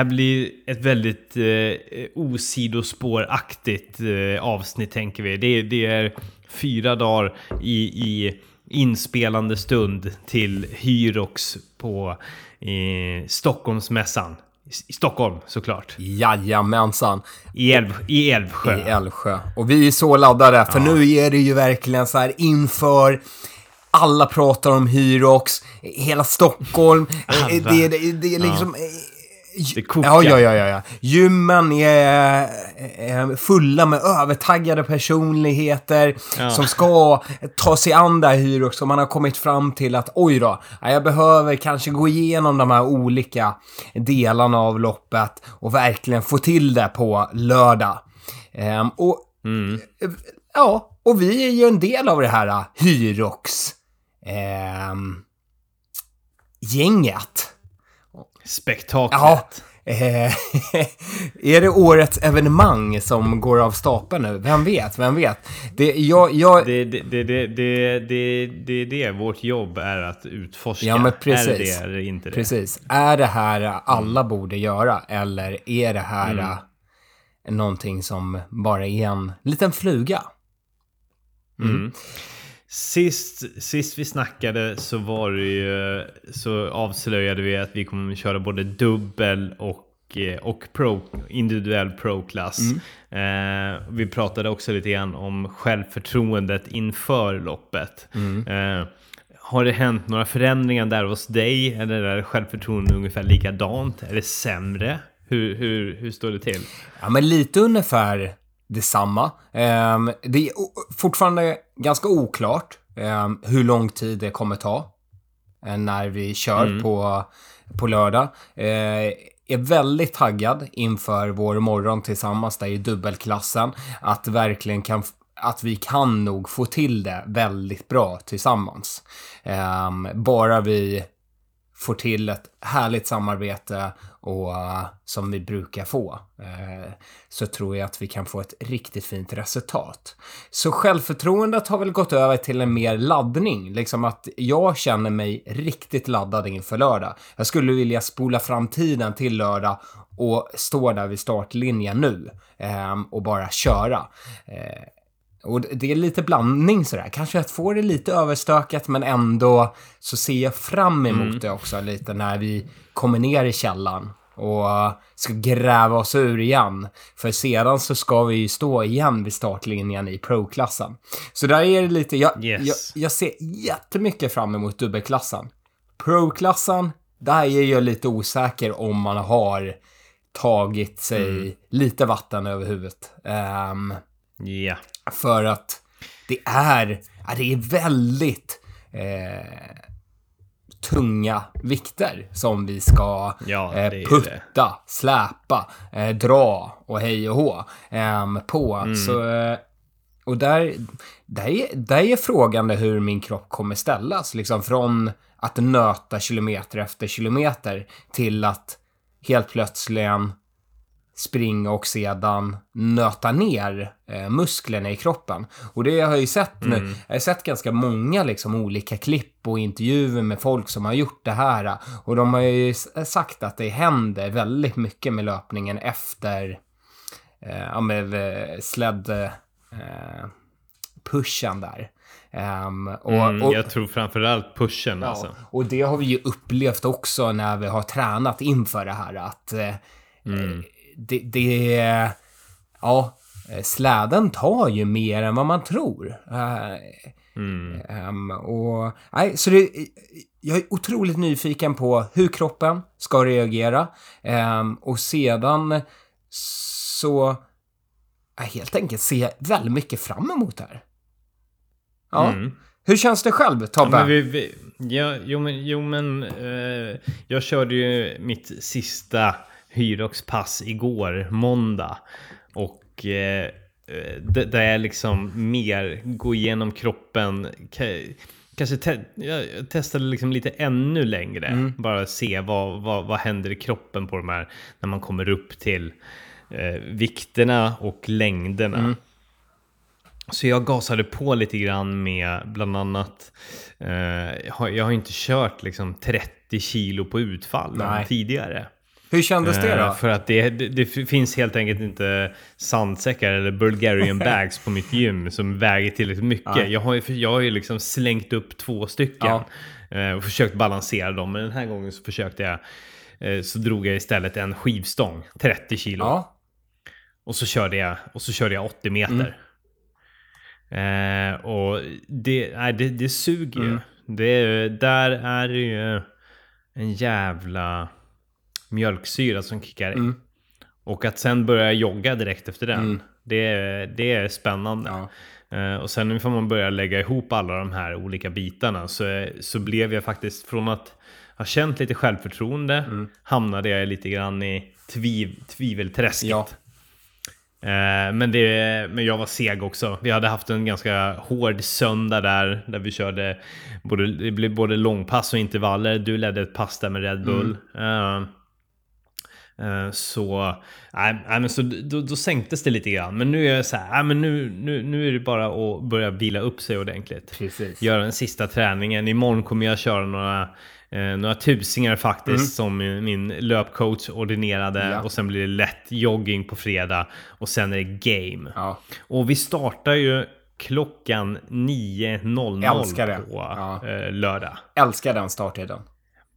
här blir ett väldigt eh, osidospåraktigt eh, avsnitt tänker vi. Det, det är fyra dagar i, i inspelande stund till Hyrox på eh, Stockholmsmässan. I Stockholm såklart. Jajamensan. I, Älv, i Älvsjö. I Älvsjö. Och vi är så laddade, för ja. nu är det ju verkligen så här inför alla pratar om Hyrox, hela Stockholm. Det, det, det är liksom... Ja det kokar. Ja, ja, ja, ja. Gymmen är, är fulla med övertaggade personligheter ja. som ska ta sig an det här hyret som man har kommit fram till att oj då, jag behöver kanske gå igenom de här olika delarna av loppet och verkligen få till det på lördag. Ehm, och mm. ja, och vi är ju en del av det här Hyrox ehm, gänget. Spektaklet. Ja. Eh, är det årets evenemang som går av stapeln nu? Vem vet? Vem vet? Det, jag, jag... Det, det, det, det, det, det, det, det vårt jobb är att utforska. Ja, men precis. Är det eller inte det? Precis. Är det här alla borde göra? Eller är det här mm. någonting som bara är en liten fluga? Mm. Mm. Sist, sist vi snackade så var det ju, så avslöjade vi att vi kommer köra både dubbel och, eh, och pro, individuell pro-klass. Mm. Eh, vi pratade också lite grann om självförtroendet inför loppet. Mm. Eh, har det hänt några förändringar där hos dig? Eller är självförtroendet ungefär likadant? Är det sämre? Hur, hur, hur står det till? Ja, men lite ungefär detsamma. Um, det är fortfarande ganska oklart um, hur lång tid det kommer ta uh, när vi kör mm. på, på lördag. Uh, är väldigt taggad inför vår morgon tillsammans där i dubbelklassen. Att verkligen kan att vi kan nog få till det väldigt bra tillsammans. Um, bara vi får till ett härligt samarbete och uh, som vi brukar få uh, så tror jag att vi kan få ett riktigt fint resultat. Så självförtroendet har väl gått över till en mer laddning, liksom att jag känner mig riktigt laddad inför lördag. Jag skulle vilja spola fram tiden till lördag och stå där vid startlinjen nu um, och bara köra. Uh, och det är lite blandning sådär. Kanske att få det lite överstökat men ändå så ser jag fram emot mm. det också lite när vi kommer ner i källan och ska gräva oss ur igen. För sedan så ska vi ju stå igen vid startlinjen i pro-klassen. Så där är det lite, jag, yes. jag, jag ser jättemycket fram emot dubbelklassen. Pro-klassen, där är jag lite osäker om man har tagit sig mm. lite vatten över huvudet. Um, Yeah. För att det är, det är väldigt eh, tunga vikter som vi ska ja, eh, putta, släpa, eh, dra och hej och hå ehm, på. Mm. Så, eh, och där, där, är, där är frågan hur min kropp kommer ställas. Liksom från att nöta kilometer efter kilometer till att helt plötsligt springa och sedan nöta ner eh, musklerna i kroppen. Och det har jag ju sett nu. Mm. Jag har sett ganska många liksom olika klipp och intervjuer med folk som har gjort det här. Och de har ju sagt att det händer väldigt mycket med löpningen efter eh, ja, med eh, sled eh, pushen där. Um, och, mm, och, jag tror framförallt pushen ja, alltså. Och det har vi ju upplevt också när vi har tränat inför det här att eh, mm det, det, ja, släden tar ju mer än vad man tror. Mm. Um, och, nej, så det, jag är otroligt nyfiken på hur kroppen ska reagera. Um, och sedan så jag helt enkelt ser väldigt mycket fram emot det här. Ja. Mm. Hur känns det själv, Tobbe? Ja, vi, vi, ja, jo, men, jo, men eh, jag körde ju mitt sista Hyrox-pass igår, måndag. Och eh, där jag liksom mer går igenom kroppen. Kanske te jag testade liksom lite ännu längre. Mm. Bara se vad, vad, vad händer i kroppen på de här när man kommer upp till eh, vikterna och längderna. Mm. Så jag gasade på lite grann med bland annat, eh, jag, har, jag har inte kört liksom 30 kilo på utfall tidigare. Hur kändes det Eh, då? För att det, det, det finns helt enkelt inte sandsäckar eller Bulgarian bags på mitt gym som väger tillräckligt mycket. Jag har ju, jag har ju liksom slängt upp två stycken Ja. eh, och försökt balansera dem. Men den här gången så försökte jag, eh, så drog jag istället en skivstång, 30 kilo. Ja, Och så körde jag, och så körde jag 80 meter. Mm. Eh, och det, nej, det, det suger ju. Mm. Det, där är det ju en jävla mjölksyra som kickar in. Mm. Och att sen börja jogga direkt efter den. Mm. Det, det är spännande. ja. Eh, och sen får man börja lägga ihop alla de här olika bitarna. Så, så blev jag faktiskt från att ha känt lite självförtroende Mm. hamnade jag lite grann i tviv, tvivelträsket. ja. Eh, men, det, men jag var seg också. Vi hade haft en ganska hård söndag där. Där vi körde både, det blev både långpass och intervaller. Du ledde ett pass där med Red Bull. Eh, eh, så, nej, men så då, då sänktes det lite grann. Men nu är jag så här, nej, men nu, nu, nu är det bara att börja vila upp sig ordentligt. Precis. Göra den sista träningen. Imorgon kommer jag köra några, eh, några tusingar faktiskt som min, min löpcoach ordinerade. Mm. Ja. Och sen blir det lätt jogging på fredag. Och sen är det game. Ja. Och vi startar ju klockan 9.00 Älskar det. på Ja. eh, lördag. Älskar den starttiden.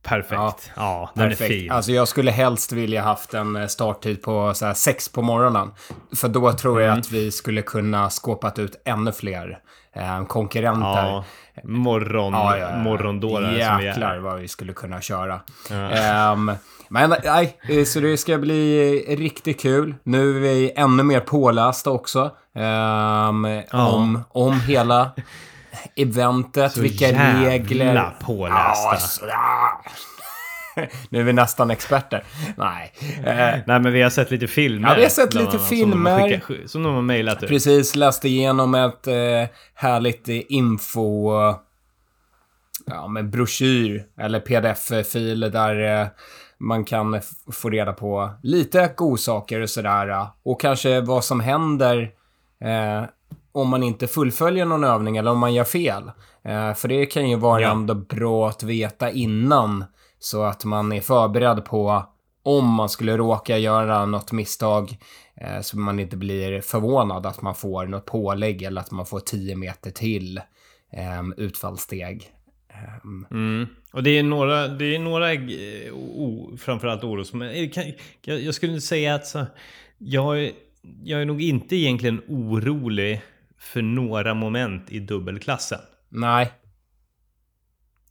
Perfekt. Ja, den är Perfekt. fin. Alltså jag skulle helst vilja haft en eh, starttid på så här sex på morgonen. För då tror Mm. jag att vi skulle kunna skåpat ut ännu fler eh, konkurrenter. ja, morgon, Ja, ja, ja. morgondårar som vi Jäklar är. vad vi skulle kunna köra. Ehm, men nej, eh, så det ska bli riktigt kul. Nu är vi ännu mer pålästa också. ehm, om, om hela eventet, Så vilka jävla regler. pålästa. Så, ja. nu är vi nästan experter. Nej. Eh, Nej men vi har sett lite filmer. Ja, vi har sett lite annat, filmer. Som de har mejlat ut. Precis, läste igenom ett eh, härligt info... Ja, men broschyr eller pdf-fil där eh, man kan få reda på lite godsaker och sådär. Och kanske vad som händer eh, om man inte fullföljer någon övning eller om man gör fel. Eh, för det kan ju vara Ja. ändå bra att veta innan så att man är förberedd på om man skulle råka göra något misstag eh, så man inte blir förvånad att man får något pålägg eller att man får 10 meter till eh, utfallssteg. Ehm, Mm. Och det är några, det är några eh, o, framförallt oros. Men eh, jag, jag skulle säga att så, jag, jag är nog inte egentligen orolig för några moment i dubbelklassen.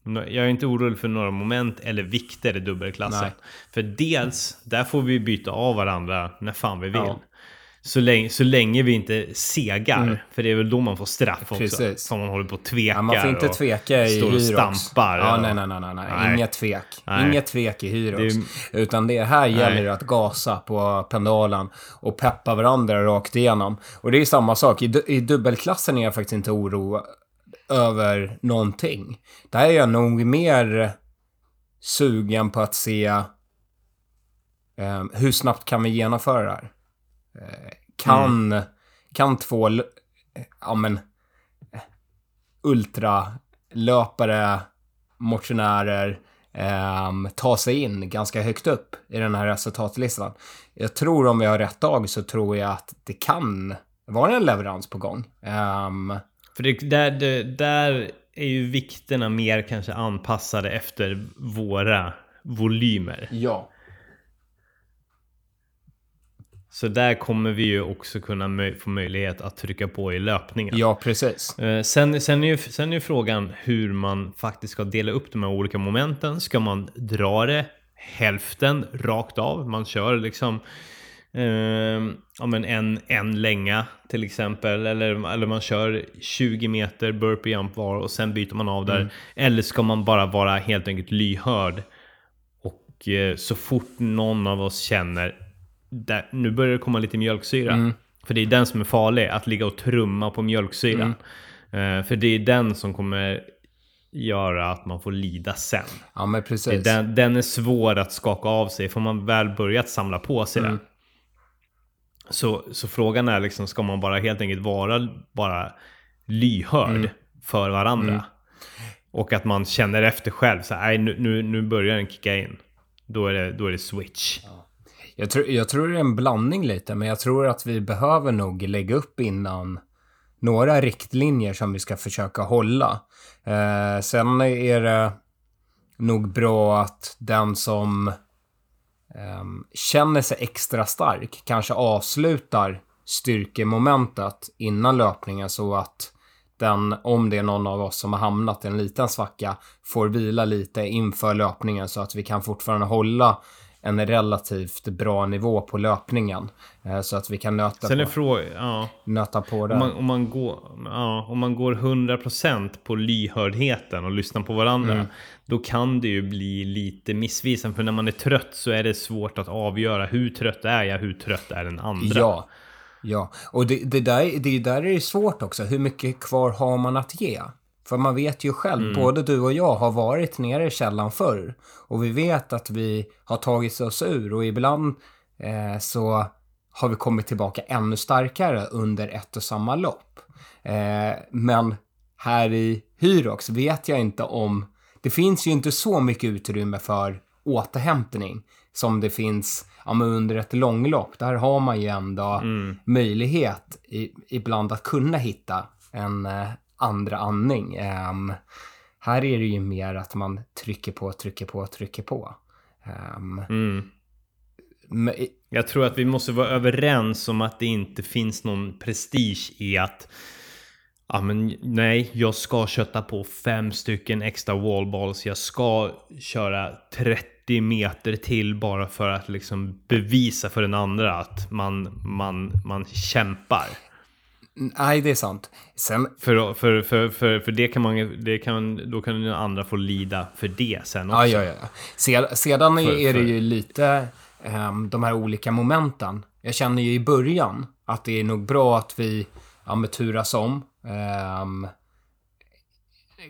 nej, Jag är inte orolig för några moment eller vikter i dubbelklassen. Nej. För dels, där får vi byta av varandra när fan vi vill. Ja. Så, länge, så länge vi inte segar. För det är väl då man får straff också. Precis. För man håller på och tvekar. ja, man får inte tveka i står och Hyrox. stampar. Ja, nej, nej, nej, nej, nej. Inget tvek. Nej. Inget tvek i Hyrox. Det Utan det här gäller Nej. att gasa på pendalen och peppa varandra rakt igenom. Och det är samma sak. I, I dubbelklassen är jag faktiskt inte oro över någonting. Där är jag nog mer sugen på att se eh, hur snabbt kan vi genomföra det här. Eh, kan, kan två, ja men, ultralöpare, motionärer, ehm, ta sig in ganska högt upp i den här resultatlistan. Jag tror om vi har rätt dag så tror jag att det kan vara en leverans på gång. Ehm, För det, där, det, där är ju vikterna mer kanske anpassade efter våra volymer. ja. Så där kommer vi ju också kunna möj- få möjlighet att trycka på i löpningen. Ja, precis. Eh, Sen, sen, är ju, sen är ju frågan hur man faktiskt ska dela upp de här olika momenten. Ska man dra det hälften rakt av? Man kör liksom eh, ja, men en, en länga till exempel. Eller, eller man kör 20 meter burpee jump var och sen byter man av där. Mm. Eller ska man bara vara helt enkelt lyhörd? Och eh, så fort någon av oss känner där, nu börjar det komma lite mjölksyra. Mm. För det är den som är farlig, att ligga och trumma på mjölksyran. Mm. Eh, för det är den som kommer göra att man får lida sen. Ja, men precis. Den, den är svår att skaka av sig, får man väl börjat samla på sig Mm. den. Så, så frågan är liksom, ska man bara helt enkelt vara bara lyhörd Mm. för varandra? Och att man känner efter själv, så här, "Nej, nu, nu, nu börjar den kicka in. då är det, då är det switch. Jag, tror, jag tror det är en blandning lite, men jag tror att vi behöver nog lägga upp innan några riktlinjer som vi ska försöka hålla. Eh, sen är det nog bra att den som eh, känner sig extra stark kanske avslutar styrkemomentet innan löpningen så att den, om det är någon av oss som har hamnat i en liten svacka, får vila lite inför löpningen så att vi kan fortfarande hålla en relativt bra nivå på löpningen. Eh, så att vi kan nöta, Sen är på, frågan, ja. nöta på det. Om man, om, man går, ja, om man går 100% på lyhördheten och lyssnar på varandra, Mm. då kan det ju bli lite missvisande. För när man är trött så är det svårt att avgöra hur trött är jag, hur trött är den andra. Ja. Ja, och det, det, där, det där är svårt också. Hur mycket kvar har man att ge? För man vet ju själv, Mm. både du och jag har varit nere i källan förr. Och vi vet att vi har tagit oss ur och ibland eh, så har vi kommit tillbaka ännu starkare under ett och samma lopp. Eh, men här i Hyrox vet jag inte om... Det finns ju inte så mycket utrymme för återhämtning som det finns ja, men under ett långlopp. Där har man ju ändå möjlighet i, ibland att kunna hitta en eh, andra andning. Ehm, här är det ju mer att man trycker på, trycker på, trycker på. Ehm, Mm. men- Jag tror att vi måste vara överens om att det inte finns någon prestige i att Ja men nej, jag ska kötta på fem stycken extra wallballs. Jag ska köra 30 meter till bara för att liksom bevisa för den andra att man, man, man kämpar. Nej, det är sant. Sen, För, för, för, för, för det kan man, det kan, då kan andra få lida för det sen också. Ja, ja, ja. Sedan, sedan För- är det ju lite ehm, de här olika momenten. Jag känner ju i början att det är nog bra att vi ja, men turas om. ehm,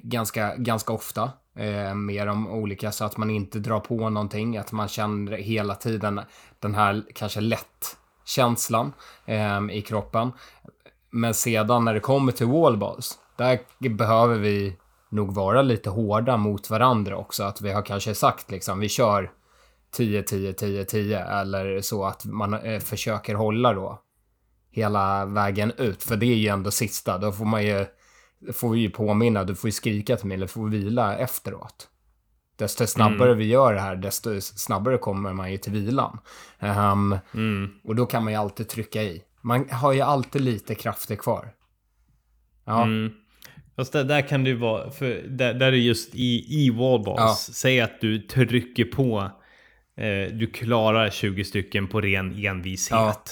ganska, ganska ofta. Eh, med de olika så att man inte drar på någonting. Att man känner hela tiden den här kanske lätt känslan ehm, i kroppen. Men sedan när det kommer till wallballs, där behöver vi nog vara lite hårda mot varandra också. Att vi har kanske sagt liksom, vi kör 10, 10, 10, 10 eller så att man eh, försöker hålla då hela vägen ut. För det är ju ändå sista. Då får man ju, får vi ju påminna, du får ju skrika till mig eller får vila efteråt. Desto snabbare vi gör det här, desto snabbare kommer man ju till vilan. Ehm, Mm. och då kan man ju alltid trycka i. Man har ju alltid lite krafter kvar. Ja, Mm. Fast där, där kan ju vara, för där, där är just i, i wallballs, Ja. säg att du trycker på, eh, du klarar 20 stycken på ren envishet. Ja.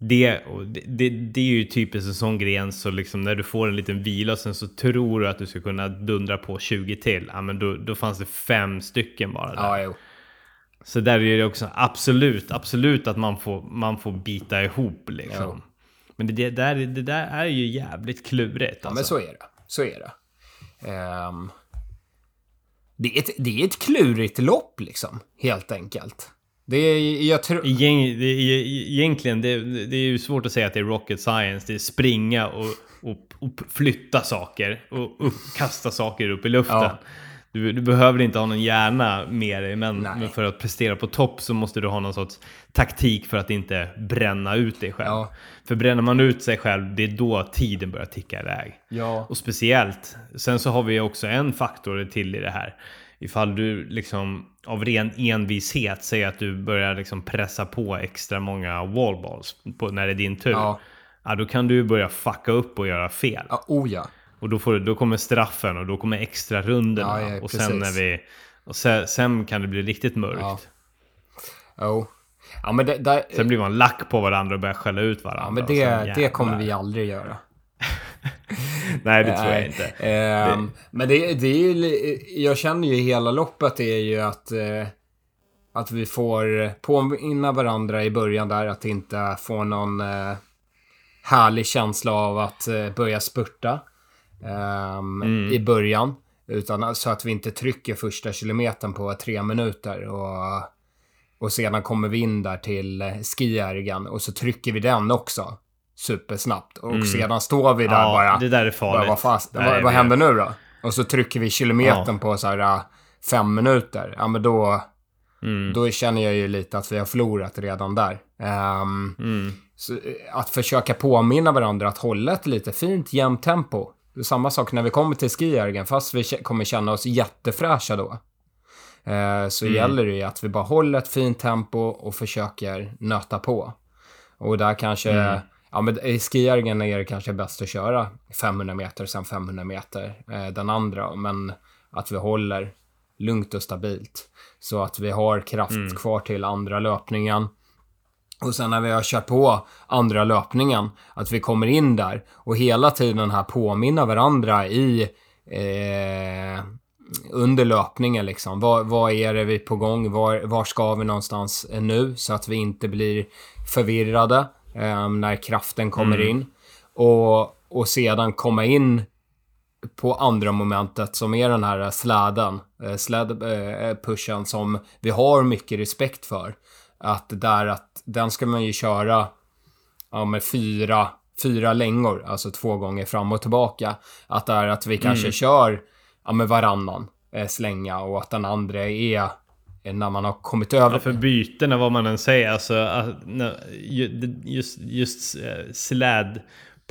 Det, det, det, är ju typiskt en sån gren så liksom när du får en liten vila och sen så tror du att du ska kunna dundra på 20 till. Ja men då, då fanns det fem stycken bara där. ja. Så där är det också absolut, absolut att man får, man får bita ihop liksom. Men det, det, där, det där är ju jävligt klurigt Ja, alltså. men så är det. Så är det. Ehm, det, är ett, det är ett klurigt lopp liksom, helt enkelt. Det är, jag tror... Egent, det, är- egentligen, det, det är ju svårt att säga att det är rocket science. Det är springa och, och, och flytta saker och upp, kasta saker upp i luften. Ja. Du, du behöver inte ha någon hjärna med dig, men, men för att prestera på topp så måste du ha någon sorts taktik för att inte bränna ut dig själv. Ja. För bränner man ut sig själv, det är då tiden börjar ticka iväg. Ja. Och speciellt, sen så har vi också en faktor till i det här. Ifall du liksom av ren envishet säger att du börjar liksom pressa på extra många wallballs på, när det är din tur. Ja. Ja. då kan du börja fucka upp och göra fel. Ja, oh ja. Och då, får du, då kommer straffen och då kommer extra rundorna. Ja, ja, och sen när vi... Och sen, sen kan det bli riktigt mörkt. Ja. Jo. Ja, men det, där, Sen blir man lack på varandra och börjar skälla ut varandra. ja, men och sen det, det kommer vi aldrig göra. Nej, det tror jag inte. Ehm, Men det, det är ju, jag känner ju hela loppet det är ju att, eh, att vi får påminna varandra i början där att inte få någon eh, härlig känsla av att eh, börja spurta ehm, Mm. i början. Utan så att vi inte trycker första kilometern på tre minuter och, och sedan kommer vi in där till skijärgan och så trycker vi den också supersnabbt. Och sedan står vi där Mm. Ja, bara. det där är Bara, farligt. vad, fast, Nej, vad, vad händer nu då? Och så trycker vi kilometern Ja. på så här äh, fem minuter. Ja, men då, Mm. då känner jag ju lite att vi har förlorat redan där. Ehm, Mm. eh, att försöka påminna varandra att hålla ett lite fint jämnt tempo. Samma sak när vi kommer till skijärgen, fast vi kommer känna oss jättefräscha då. Eh, så gäller det ju att vi bara håller ett fint tempo och försöker nöta på. Och där kanske, ja men i skijärgen är det kanske bäst att köra 500 meter, sen 500 meter eh, den andra. Men att vi håller lugnt och stabilt. Så att vi har kraft kvar till andra löpningen. Och sen när vi har kört på andra löpningen, att vi kommer in där och hela tiden här påminna varandra i eh, under löpningen liksom. Vad, vad är det vi är på gång? Var, var ska vi någonstans nu? Så att vi inte blir förvirrade eh, när kraften kommer in. Och, och sedan komma in på andra momentet som är den här släden, eh, sled eh, pushen som vi har mycket respekt för. Att där att den ska man ju köra ja, med fyra, fyra längor, alltså två gånger fram och tillbaka. Att det är att vi kanske kör ja, med varannan eh, slänga och att den andra är när man har kommit över. Ja, för bytena, vad man än säger, alltså det- just, just eh, sled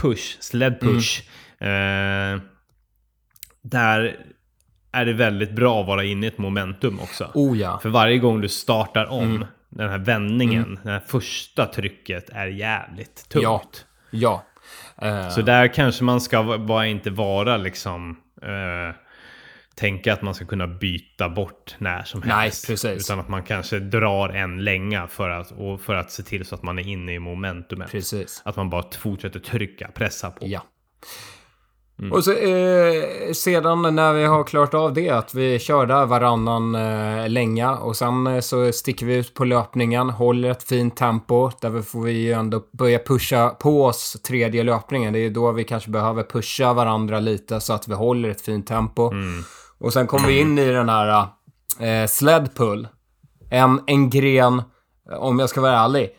push, sled push. Eh, där är det väldigt bra att vara inne i ett momentum också. Oh ja. För varje gång du startar om den här vändningen, det här första trycket är jävligt tungt. Ja. Ja. Eh, Så där kanske man ska bara inte vara liksom... Eh, tänka att man ska kunna byta bort när som Nej, helst. precis. Utan att man kanske drar en länga för att, och för att se till så att man är inne i momentumet. precis. Att man bara fortsätter trycka, pressa på. Ja. Och så, eh, sedan när vi har klarat av det, att vi kör där varannan eh, länga och sen eh, så sticker vi ut på löpningen, håller ett fint tempo. Där får vi ju ändå börja pusha på oss tredje löpningen. Det är ju då vi kanske behöver pusha varandra lite så att vi håller ett fint tempo. Och sen kommer vi in i den här eh, sled pull. En, en gren, om jag ska vara ärlig,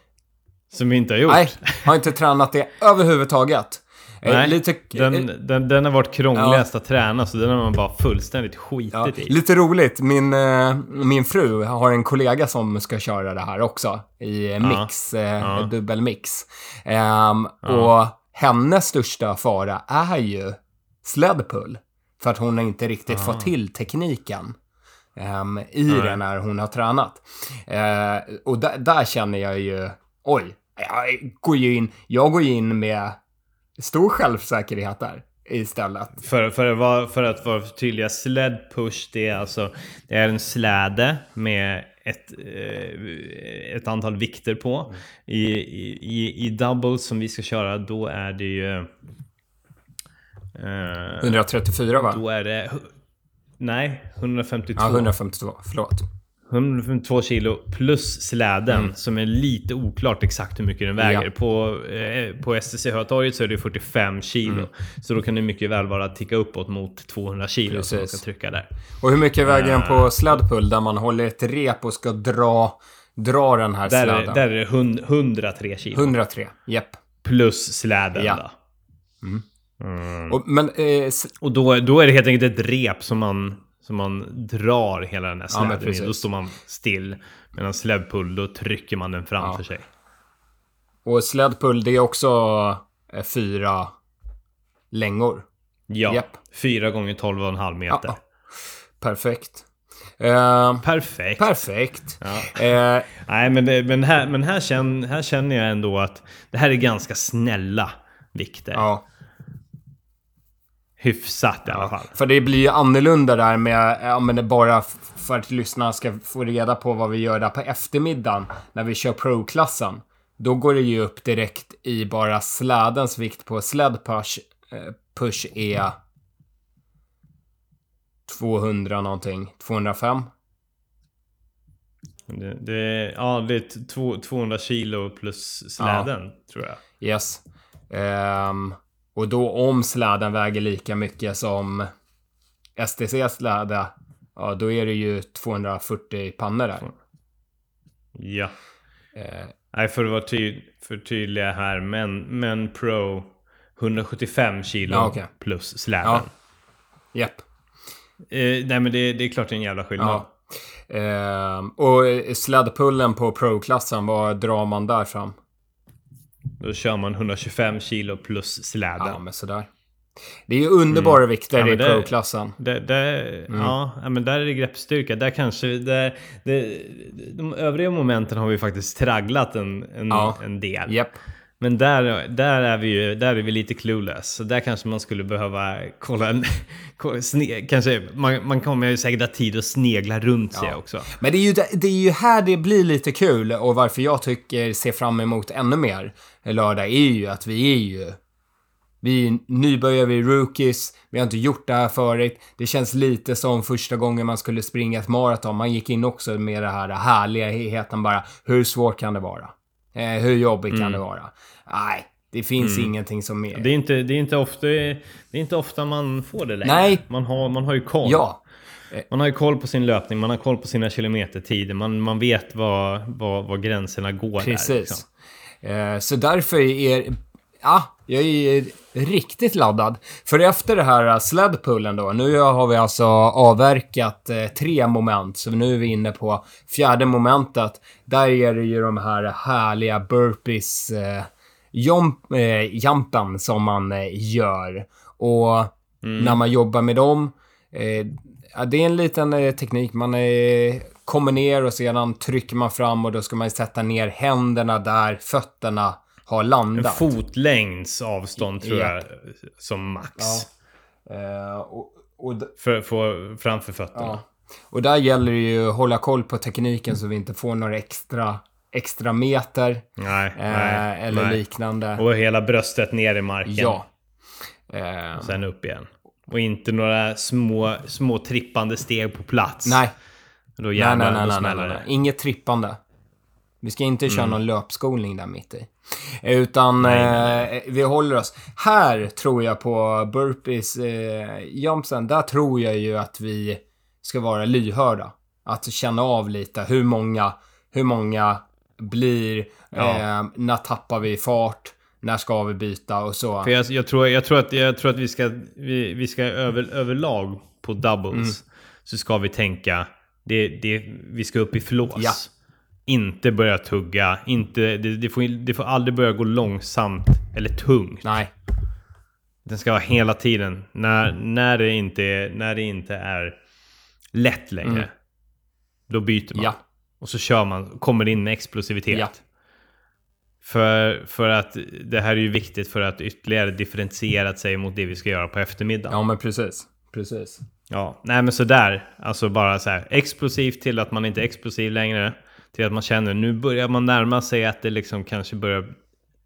Som vi inte har gjort. nej, har inte tränat det överhuvudtaget. Eh, Nej, lite, den, den, den har varit krångligast att träna så den har man bara fullständigt skitit Ja, i. lite roligt. Min, eh, min fru har en kollega som ska köra det här också. I eh, mix, eh, Ja. dubbelmix. Ehm, Och hennes största fara är ju sledpull. För att hon har inte riktigt fått till tekniken. ehm, I det när hon har tränat. Eh, och där, känner jag ju, oj, jag går ju in, jag går in med stor självsäkerhet där istället. För, för, att vara, för att vara tydliga, sled push det är alltså det är en släde med ett, eh, ett antal vikter på. I, i, i- doubles som vi ska köra då är det ju... Eh, 134 va? då är det... Nej, 152. Ja, 152. Förlåt. 152 kilo plus släden som är lite oklart exakt hur mycket den väger. Mm. Ja. På, eh, på STC-hötorget så är det 45 kilo. Mm. Så då kan det mycket väl vara att ticka uppåt mot 200 kilo som man Precis. kan trycka där. Och hur mycket väger den på sledpull där man håller ett rep och ska dra, dra den här Där, är, släden? där är det hund- 103 kilo. 103. Japp. Plus släden Ja. då. Och, men eh, Och då, då är det helt enkelt ett rep som man, som man drar hela den här Ja, släden precis. Då står man still. Medan slädpull, då trycker man den framför Ja. sig. och sledpull det är också eh, fyra längor. Ja. Japp. 4 gånger 12,5 meter. Ja. Perfekt. Eh, Perfekt. perfekt. Ja. Eh, Nej, men, det, men, här, men här, känner, här känner jag ändå att det här är ganska snälla vikter. ja. Hyfsat i alla fall. För det blir ju annorlunda där med, ja men är bara för att lyssnarna ska få reda på vad vi gör där på eftermiddagen när vi kör pro-klassen. Då går det ju upp direkt i bara slädens vikt på sled push, eh, push är 200 någonting. 205? Det, det, ja, det är t- två- 200 kilo plus släden, tror jag. Yes. Ehm, och då om släden väger lika mycket som STCs släde, ja då är det ju 240 pannor där. Ja. Eh, Nej, för att vara ty för tydliga här. Men, men Pro 175 kilo Ja, okej. plus släden. Ja. Japp. Eh, nej, men det, det är klart det är en jävla skillnad. Ja. Ehm, och slädpullen på pro-klassen, vad drar man där fram? Då kör man 125 kilo plus släden. Ja, men sådär. Det är ju underbara Mm. vikter Ja, i pro-klassen. Där, ja, men där är det greppstyrka. Där kanske... Där, det, de övriga momenten har vi faktiskt tragglat en, en, Ja. en del. Japp. Men där, där, är vi ju, där är vi lite clueless. Så där kanske man skulle behöva kolla en... Sne, kanske, man, man kommer ju säkert ha tid att snegla runt sig också. Men det är, ju, det är ju här det blir lite kul och varför jag tycker ser fram emot ännu mer lördag är ju att vi är ju vi är nybörjare, vi är rookies, vi har inte gjort det här förut. Det känns lite som första gången man skulle springa ett maraton. Man gick in också med det här härligheten bara. Hur svårt kan det vara? Eh, hur jobbigt kan det vara? Nej, det finns ingenting som är... Det är, inte, det, är inte ofta, det är inte ofta man får det längre. Nej. Man har, man har ju koll. Ja, Man har ju koll på sin löpning, man har koll på sina kilometertider, man, man vet var, var, var gränserna går. Där, Precis. liksom. Eh, så därför är... Ja, jag är riktigt laddad. För efter det här uh, sledpullen då, nu har vi alltså avverkat eh, tre moment, så nu är vi inne på fjärde momentet. Där är det ju de här härliga burpees, eh, jump, eh, jumpen som man gör. Och när man jobbar med dem, det är en liten teknik. Man kommer ner och sedan trycker man fram och då ska man sätta ner händerna där fötterna har En landat. fotlängds avstånd tror jag som max. Eh, och, och, För, för, framför fötterna. ja. och där gäller det ju att hålla koll på tekniken så vi inte får några extra, extra meter Nej, eh, nej, eller nej. liknande. Och hela bröstet ner i marken. ja. Eh, Sen upp igen. Och inte några små, små trippande steg på plats. nej, Då nej, jävlar, nej, nej, då nej, nej, nej. det. Inget trippande. Vi ska inte köra Mm. någon löpskolning där mitt i. Utan eh, vi håller oss. Här tror jag på burpees, eh, jumpsen, där tror jag ju att vi ska vara lyhörda. Att känna av lite hur många, hur många blir, Ja. eh, när tappar vi fart, när ska vi byta och så. För jag, jag, tror, jag, tror att, jag tror att vi ska, vi, vi ska över, överlag på doubles Mm. så ska vi tänka det, det, vi ska upp i flås. Ja. Inte börja tugga. Inte, det, det, får, det får aldrig börja gå långsamt eller tungt. Nej, Den ska vara hela tiden. När, när, det, inte, är- när det inte är lätt längre. Mm. Då byter man. ja, Och så kör man. Kommer in med explosivitet. Ja. För, för att det här är ju viktigt för att ytterligare differentiera sig mot det vi ska göra på eftermiddagen. ja men precis. Precis. Ja, nej men sådär. Alltså bara så här explosivt till att man inte är explosiv längre. Till att man känner nu börjar man närma sig att det liksom kanske börjar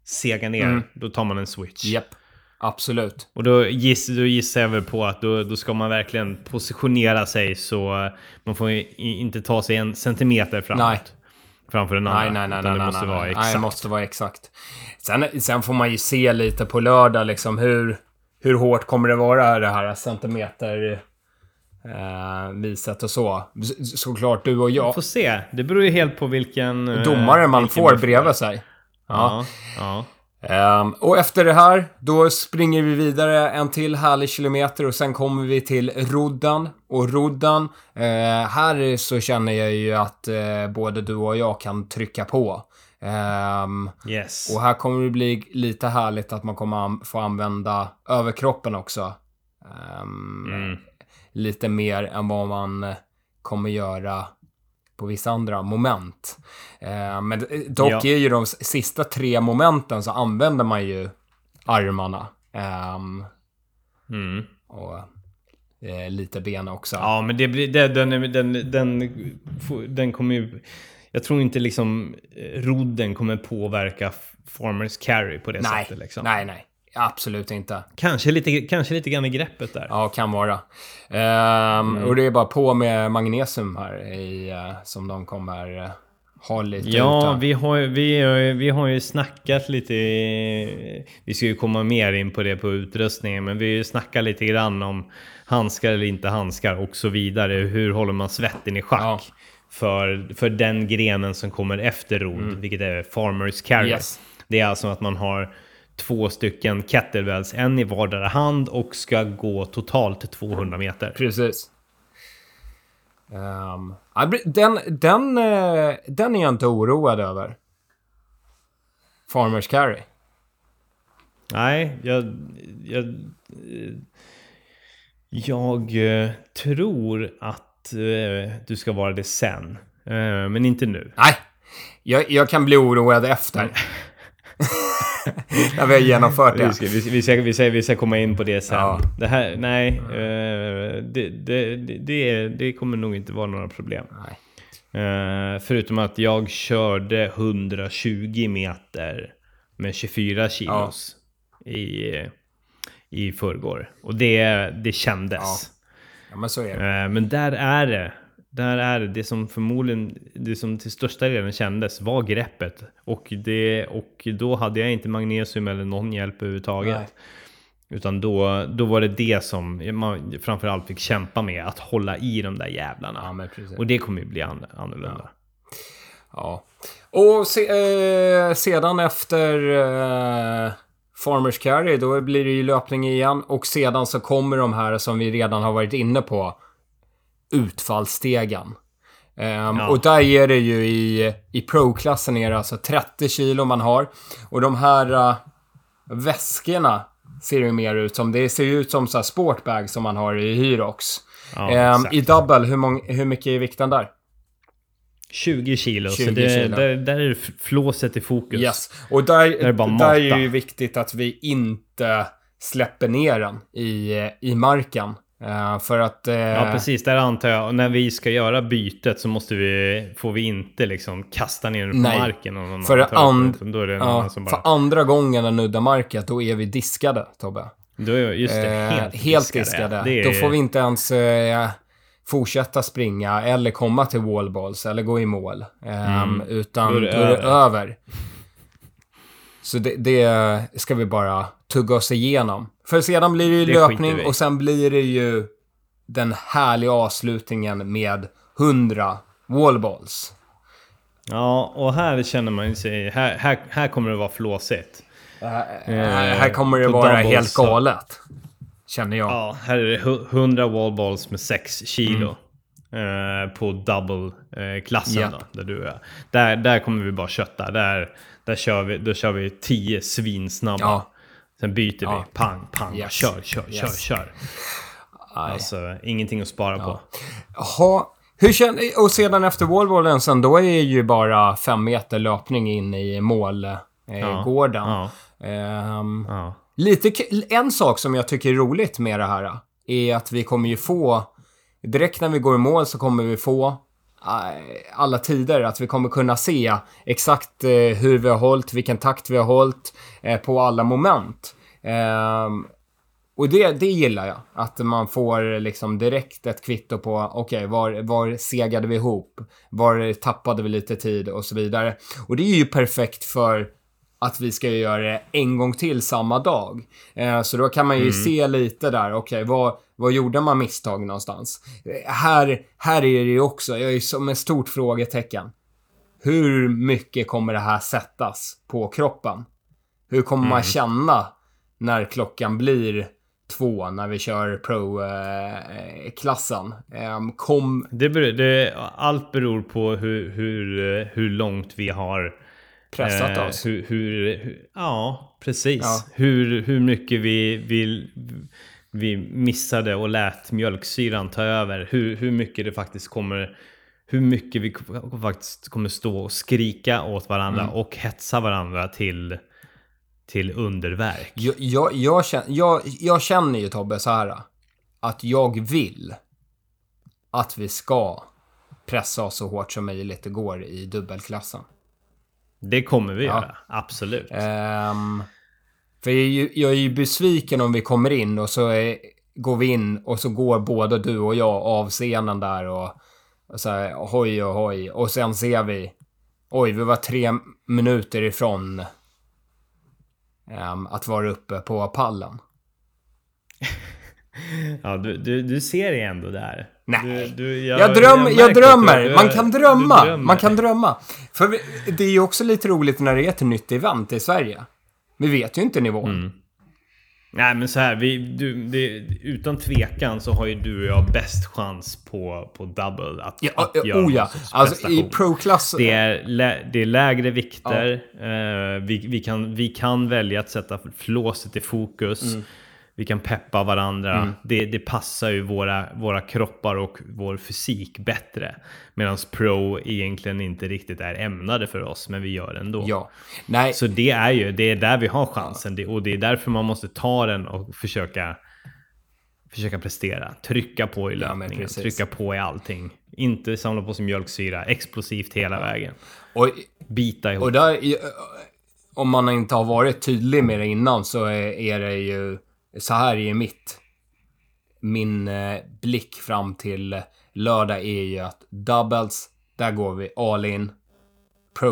sega ner. Mm. Då tar man en switch. Japp, absolut. Och då, giss, då gissar jag väl på att då, då ska man verkligen positionera sig så man får inte ta sig en centimeter framåt. Nej. Framför den andra. Nej, nej, nej, utan nej, det måste nej, vara nej. exakt. Nej, det måste vara exakt. Sen, sen får man ju se lite på lördag liksom hur, hur hårt kommer det vara det här centimeter eh, viset och så. Så- Såklart du och jag. Får se. Det beror ju helt på vilken... eh, Domare man vilken får bredvid sig. Ja. Ja, ja. Ehm, och efter det här, då springer vi vidare en till härlig kilometer och sen kommer vi till Roddan. Och Roddan, eh, här så känner jag ju att eh, både du och jag kan trycka på. Ehm, Yes. Och här kommer det bli lite härligt att man kommer an- få använda överkroppen också. Ehm, Mm. Lite mer än vad man eh, kommer göra på vissa andra moment. Ehm, men eh, dock Ja. är ju de sista tre momenten så använder man ju armarna. Ehm, Mm. och eh, lite ben också. Ja, men det blir... Det, den, den, den, den kommer ju... Jag tror inte liksom eh, rodden kommer påverka Farmers Carry på det nej, sättet. Liksom. nej, nej. Absolut inte. Kanske, lite, kanske lite grann i greppet där. Ja, kan vara. Ehm, Mm. Och det är bara på med magnesium här i, eh, som de kommer eh, ha lite Ja, vi har, vi, har, vi har ju snackat lite... Vi ska ju komma mer in på det på utrustningen, men vi snackat lite grann om handskar eller inte handskar och så vidare. Hur håller man svetten i schack? Ja. För, för den grenen som kommer efter rod, vilket är farmers carry. Mm. Yes. Det är alltså att man har två stycken kettlebells, en i vardera hand och ska gå totalt 200 meter. Precis. Um, den, den, uh, den är jag inte oroad över. Farmers Carry. Nej, jag... Jag, jag uh, tror att uh, du ska vara det sen. men inte nu. Nej, jag, jag kan bli oroad efter. När vi har genomfört det. Vi ska, vi, ska, vi, ska, vi ska komma in på det sen. Ja. Det här, nej. Uh, det, det, det, det, kommer nog inte vara några problem. Uh, förutom att jag körde 120 meter med 24 kilos ja. i, i förrgår. Och det, det kändes. Ja. men så är det. Uh, men där är det där är det, som förmodligen, det som till största delen kändes var greppet. Och, det, och då hade jag inte magnesium eller någon hjälp överhuvudtaget. Nej. Utan då, då var det det som man framförallt fick kämpa med, att hålla i de där jävlarna. Ja, och det kommer ju bli annorlunda. Ja. ja. Och se, eh, sedan efter eh, Farmers Carry, då blir det ju löpning igen. Och sedan så kommer de här som vi redan har varit inne på utfallsstegen. Um, ja. Och där är det ju i, i pro-klassen är det alltså 30 kilo man har. Och de här uh, väskorna ser ju mer ut som, det ser ju ut som så här sportbag som man har i Hyrox. Ja, um, I double, hur, mång, hur mycket är vikten där? 20 kilo, 20 så det, kilo. Där, där är flåset i fokus. Yes. Och där, där, är, där är det ju viktigt att vi inte släpper ner den i, i marken. Uh, för att... Uh, ja, precis. Där antar jag, när vi ska göra bytet så måste vi, får vi inte liksom kasta ner den på nej, marken. Och någon för, and, då är det ja, bara... för andra gången den nuddar marken, då är vi diskade, Tobbe. Då är, just det, helt, uh, helt diskade. diskade. Är... Då får vi inte ens fortsätta springa eller komma till wallballs eller gå i mål. Um, mm. Utan då är det över. Så det, det, ska vi bara tugga oss igenom. För sedan blir det ju det löpning och sen blir det ju den härliga avslutningen med 100 wallballs. Ja, och här känner man ju sig... Här, här, här kommer det vara flåsigt. Uh, här kommer det vara helt galet. Känner jag. Ja, här är det 100 wallballs med 6 kilo. Mm. Eh, på double-klassen yep. då, där du är. Där, där kommer vi bara kötta. Där, där kör vi, då kör vi 10 svinsnabba. Ja. Sen byter ja. vi. Pang, pang. Yes. Kör, kör, yes. kör, kör. Alltså, ingenting att spara ja. på. Jaha. Hur känner, och sedan efter wallballen sen, då är ju bara fem meter löpning in i målgården. Eh, ja. Um. Lite, en sak som jag tycker är roligt med det här är att vi kommer ju få, direkt när vi går i mål så kommer vi få Eh, Eh, alla tider. Att vi kommer kunna se exakt eh, hur vi har hållit, vilken takt vi har hållit eh, på alla moment. Ehm, och det, det gillar jag. Att man får liksom direkt ett kvitto på, okej, okay, var, var segade vi ihop? Var tappade vi lite tid och så vidare. Och det är ju perfekt för att vi ska göra det en gång till samma dag. Eh, så då kan man ju mm. se lite där, okej, okay, vad, vad gjorde man misstag någonstans? Eh, här, här är det ju också, jag är som ett stort frågetecken. Hur mycket kommer det här sättas på kroppen? Hur kommer mm. man känna när klockan blir två när vi kör pro-klassen. Eh, kom... Det beror, det, allt beror på hur, hur, hur långt vi har pressat eh, oss. Hur, hur, hur, ja, precis. Ja. Hur, hur mycket vi, vi, vi missade och lät mjölksyran ta över. Hur, hur mycket det faktiskt kommer hur mycket vi faktiskt kommer stå och skrika åt varandra mm. och hetsa varandra till, till underverk. Jag, jag, jag, känner, jag, jag känner ju Tobbe så här att jag vill att vi ska pressa oss så hårt som möjligt det går i dubbelklassen. Det kommer vi ja. göra, absolut. Um, för jag är, ju, jag är ju besviken om vi kommer in och så är, går vi in och så går både du och jag av scenen där och, och så här, hoj och hoj. Och sen ser vi, oj, vi var tre minuter ifrån um, att vara uppe på pallen. ja, du, du, du ser det ändå där. Nej. Du, du, jag, jag, dröm, jag, jag drömmer. Man kan drömma. Man kan drömma. För det är ju också lite roligt när det är ett nytt event i Sverige. Vi vet ju inte nivån. Mm. Nej men så här, vi, du, det, utan tvekan så har ju du och jag bäst chans på, på double att, Ja, att ja, göra oh ja. Alltså i pro-klass... Det är, lä, det är lägre vikter. Eh, vi, vi, kan, vi kan välja att sätta flåset i fokus. Mm. Vi kan peppa varandra. Det, det passar ju våra, våra kroppar och vår fysik bättre. Medan pro egentligen inte riktigt är ämnade för oss, men vi gör det ändå. Ja. Nej, Så det är ju, det är där vi har chansen. Det, och det är därför man måste ta den och försöka, försöka prestera. Trycka på i Ja, löpningen, precis. trycka på i allting. Inte samla på sig mjölksyra, explosivt hela vägen. och, Bita ihop. och där... Om man inte har varit tydlig med det innan så är, är det ju... Så här är ju mitt... Min eh, blick fram till lördag är ju att doubles, där går vi all in.